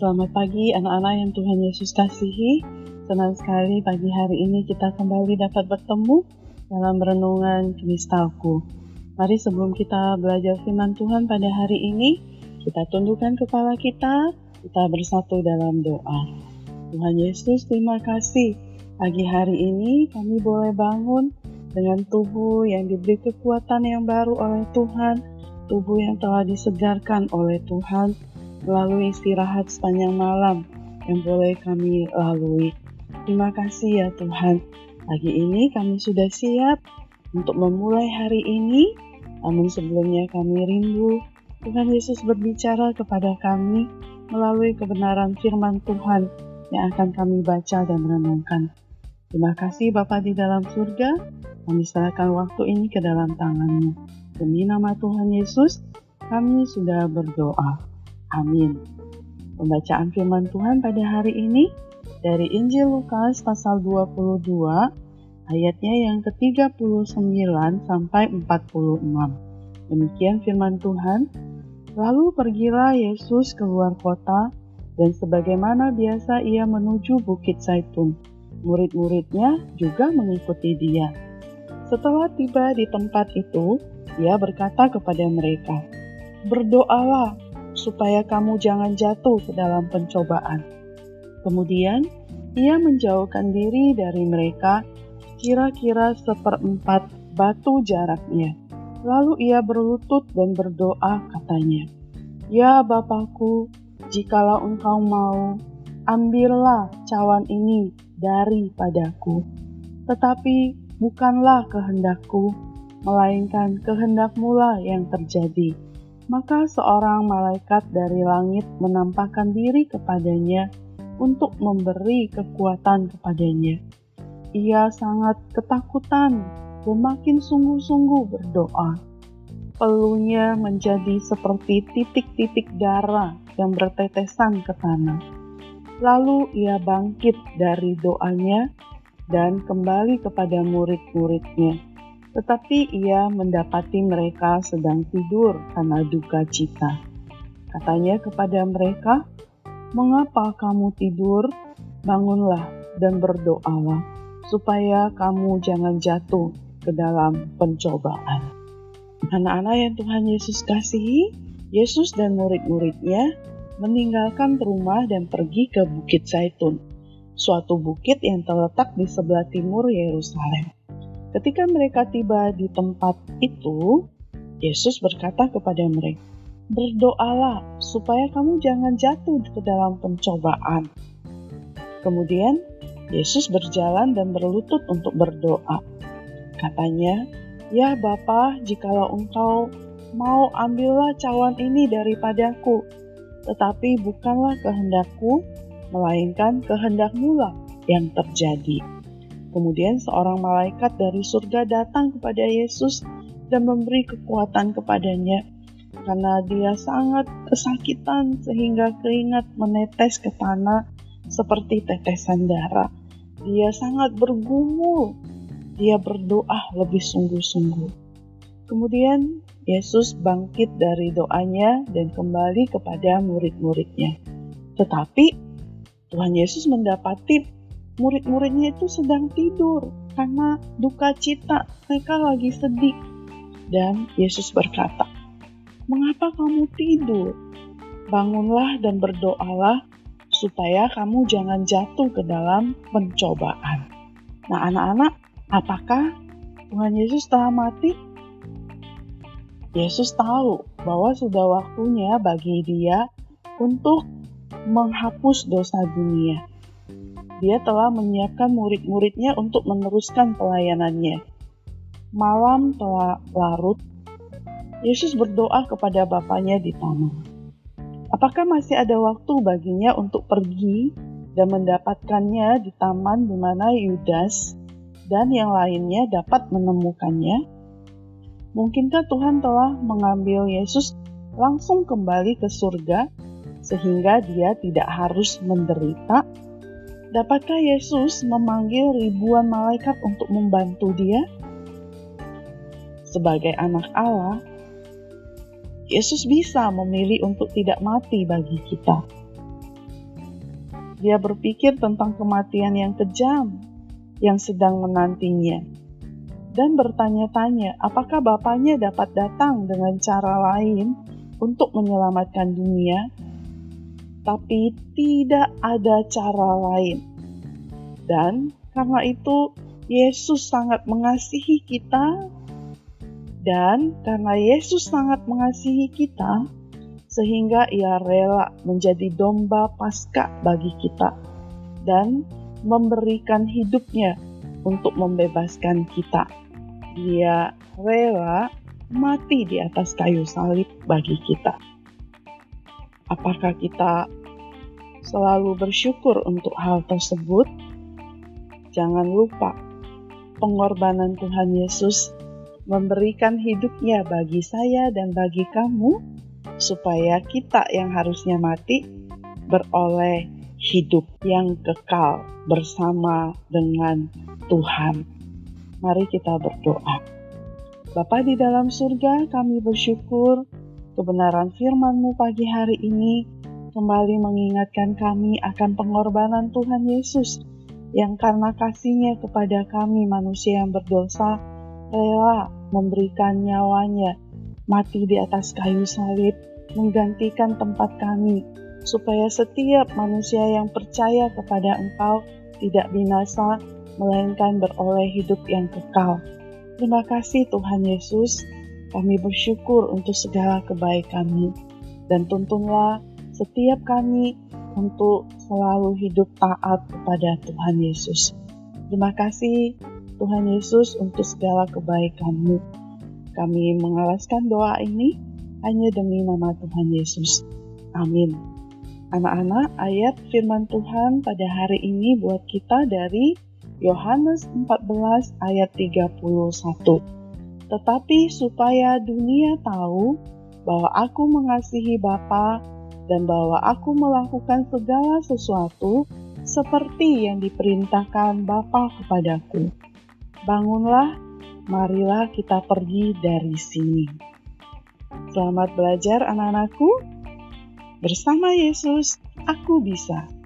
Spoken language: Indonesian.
Selamat pagi anak-anak yang Tuhan Yesus kasihi. Senang sekali pagi hari ini kita kembali dapat bertemu dalam renungan Kristalku. Mari sebelum kita belajar firman Tuhan pada hari ini, kita tundukkan kepala kita, kita bersatu dalam doa. Tuhan Yesus, terima kasih. Pagi hari ini kami boleh bangun dengan tubuh yang diberi kekuatan yang baru oleh Tuhan, tubuh yang telah disegarkan oleh Tuhan, melalui istirahat sepanjang malam yang boleh kami lalui. Terima kasih ya Tuhan. Pagi ini kami sudah siap untuk memulai hari ini, namun sebelumnya kami rindu Tuhan Yesus berbicara kepada kami melalui kebenaran firman Tuhan yang akan kami baca dan renungkan. Terima kasih Bapa di dalam surga, kami serahkan waktu ini ke dalam tanganmu. Demi nama Tuhan Yesus, kami sudah berdoa. Amin. Pembacaan firman Tuhan pada hari ini dari Injil Lukas pasal 22 ayatnya yang ke-39 sampai 46. Demikian firman Tuhan. Lalu pergilah Yesus keluar kota dan sebagaimana biasa ia menuju Bukit Zaitun. Murid-muridnya juga mengikuti dia. Setelah tiba di tempat itu, ia berkata kepada mereka, "Berdoalah supaya kamu jangan jatuh ke dalam pencobaan. Kemudian ia menjauhkan diri dari mereka kira-kira seperempat batu jaraknya. Lalu ia berlutut dan berdoa katanya, Ya Bapakku, jikalau engkau mau, ambillah cawan ini daripadaku. Tetapi bukanlah kehendakku, melainkan kehendakmu lah yang terjadi. Maka seorang malaikat dari langit menampakkan diri kepadanya untuk memberi kekuatan kepadanya. Ia sangat ketakutan dan makin sungguh-sungguh berdoa. Pelunya menjadi seperti titik-titik darah yang bertetesan ke tanah. Lalu ia bangkit dari doanya dan kembali kepada murid-muridnya tetapi ia mendapati mereka sedang tidur karena duka cita. Katanya kepada mereka, "Mengapa kamu tidur? Bangunlah dan berdoalah, supaya kamu jangan jatuh ke dalam pencobaan." Anak-anak yang Tuhan Yesus kasihi, Yesus dan murid-muridnya meninggalkan rumah dan pergi ke Bukit Zaitun, suatu bukit yang terletak di sebelah timur Yerusalem. Ketika mereka tiba di tempat itu, Yesus berkata kepada mereka, "Berdoalah supaya kamu jangan jatuh ke dalam pencobaan." Kemudian Yesus berjalan dan berlutut untuk berdoa. Katanya, "Ya Bapa, jikalau Engkau mau ambillah cawan ini daripadaku, tetapi bukanlah kehendakku, melainkan kehendakmu lah yang terjadi." Kemudian seorang malaikat dari surga datang kepada Yesus dan memberi kekuatan kepadanya karena dia sangat kesakitan sehingga keringat menetes ke tanah seperti tetesan darah. Dia sangat bergumul. Dia berdoa lebih sungguh-sungguh. Kemudian Yesus bangkit dari doanya dan kembali kepada murid-muridnya. Tetapi Tuhan Yesus mendapati murid-muridnya itu sedang tidur karena duka cita, mereka lagi sedih. Dan Yesus berkata, "Mengapa kamu tidur? Bangunlah dan berdoalah supaya kamu jangan jatuh ke dalam pencobaan." Nah, anak-anak, apakah Tuhan Yesus telah mati? Yesus tahu bahwa sudah waktunya bagi dia untuk menghapus dosa dunia dia telah menyiapkan murid-muridnya untuk meneruskan pelayanannya. Malam telah larut, Yesus berdoa kepada Bapaknya di tanah. Apakah masih ada waktu baginya untuk pergi dan mendapatkannya di taman di mana Yudas dan yang lainnya dapat menemukannya? Mungkinkah Tuhan telah mengambil Yesus langsung kembali ke surga sehingga dia tidak harus menderita Dapatkah Yesus memanggil ribuan malaikat untuk membantu Dia? Sebagai anak Allah, Yesus bisa memilih untuk tidak mati bagi kita. Dia berpikir tentang kematian yang kejam yang sedang menantinya dan bertanya-tanya apakah bapaknya dapat datang dengan cara lain untuk menyelamatkan dunia, tapi tidak ada cara lain. Dan karena itu, Yesus sangat mengasihi kita, dan karena Yesus sangat mengasihi kita, sehingga Ia rela menjadi domba Paskah bagi kita dan memberikan hidupnya untuk membebaskan kita. Dia rela mati di atas kayu salib bagi kita. Apakah kita selalu bersyukur untuk hal tersebut? Jangan lupa, pengorbanan Tuhan Yesus memberikan hidupnya bagi saya dan bagi kamu, supaya kita yang harusnya mati beroleh hidup yang kekal bersama dengan Tuhan. Mari kita berdoa. Bapa di dalam surga, kami bersyukur kebenaran firman-Mu pagi hari ini kembali mengingatkan kami akan pengorbanan Tuhan Yesus yang karena kasihnya kepada kami manusia yang berdosa rela memberikan nyawanya mati di atas kayu salib menggantikan tempat kami supaya setiap manusia yang percaya kepada Engkau tidak binasa melainkan beroleh hidup yang kekal. Terima kasih Tuhan Yesus, kami bersyukur untuk segala kebaikan-Mu dan tuntunlah setiap kami untuk selalu hidup taat kepada Tuhan Yesus. Terima kasih Tuhan Yesus untuk segala kebaikan-Mu. Kami mengalaskan doa ini hanya demi nama Tuhan Yesus. Amin. Anak-anak, ayat firman Tuhan pada hari ini buat kita dari Yohanes 14 ayat 31. Tetapi supaya dunia tahu bahwa aku mengasihi Bapa dan bahwa aku melakukan segala sesuatu seperti yang diperintahkan Bapa kepadaku. Bangunlah, marilah kita pergi dari sini. Selamat belajar anak-anakku. Bersama Yesus, aku bisa.